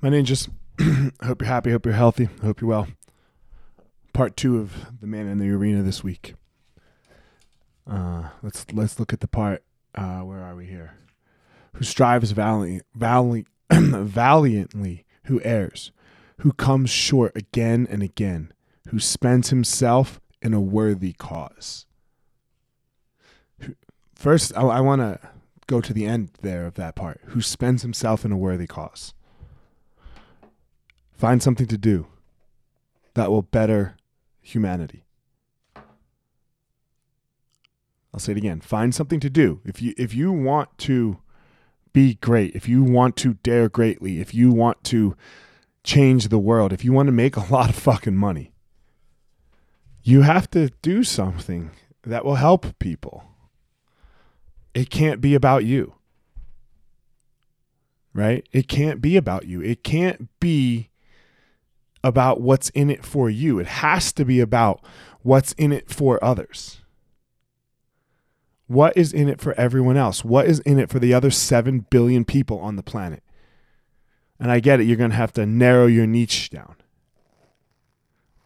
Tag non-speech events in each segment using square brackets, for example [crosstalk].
My ninjas, [clears throat] hope you're happy, hope you're healthy, hope you're well. Part two of the man in the arena this week. Uh, let's let's look at the part. Uh, where are we here? Who strives valiantly, valiantly, [clears throat] valiantly, who errs, who comes short again and again, who spends himself in a worthy cause. First, I, I want to go to the end there of that part. Who spends himself in a worthy cause. Find something to do that will better humanity. I'll say it again. Find something to do. If you if you want to be great, if you want to dare greatly, if you want to change the world, if you want to make a [laughs] lot of fucking money, you have to do something that will help people. It can't be about you. Right? It can't be about you. It can't be about what's in it for you. It has to be about what's in it for others. What is in it for everyone else? What is in it for the other 7 billion people on the planet? And I get it, you're going to have to narrow your niche down.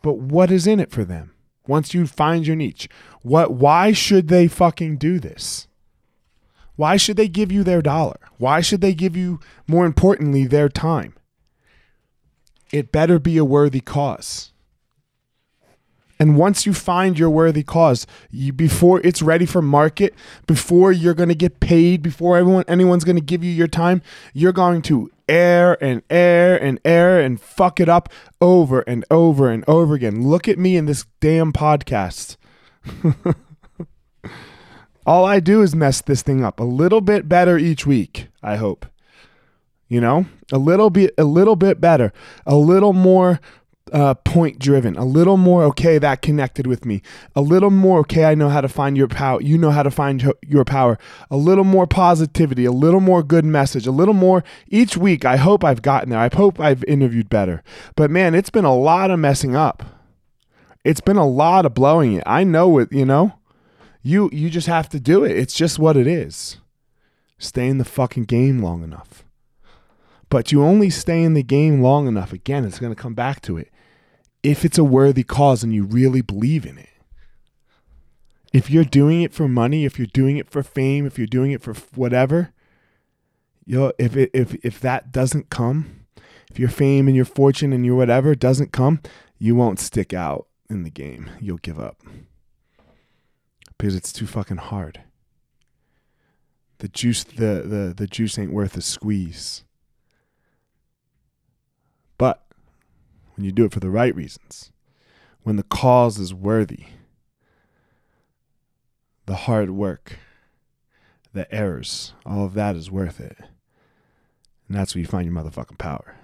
But what is in it for them? Once you find your niche, what why should they fucking do this? Why should they give you their dollar? Why should they give you more importantly their time? It better be a worthy cause. And once you find your worthy cause, you, before it's ready for market, before you're going to get paid, before everyone anyone's going to give you your time, you're going to err and err and err and fuck it up over and over and over again. Look at me in this damn podcast. [laughs] All I do is mess this thing up a little bit better each week, I hope you know? A little bit a little bit better. A little more uh, point driven. A little more okay that connected with me. A little more okay i know how to find your power you know how to find your power. A little more positivity a little more good message a little more each week i hope i've gotten there. I hope i've interviewed better. But man it's been a lot of messing up. It's been a lot of blowing it. I know it you know? You you just have to do it. It's just what it is. Stay in the fucking game long enough but you only stay in the game long enough. Again, it's going to come back to it. If it's a worthy cause and you really believe in it. If you're doing it for money, if you're doing it for fame, if you're doing it for whatever, you know, if it, if if that doesn't come, if your fame and your fortune and your whatever doesn't come, you won't stick out in the game. You'll give up. Because it's too fucking hard. The juice the the, the juice ain't worth a squeeze. But when you do it for the right reasons, when the cause is worthy, the hard work, the errors, all of that is worth it. And that's where you find your motherfucking power.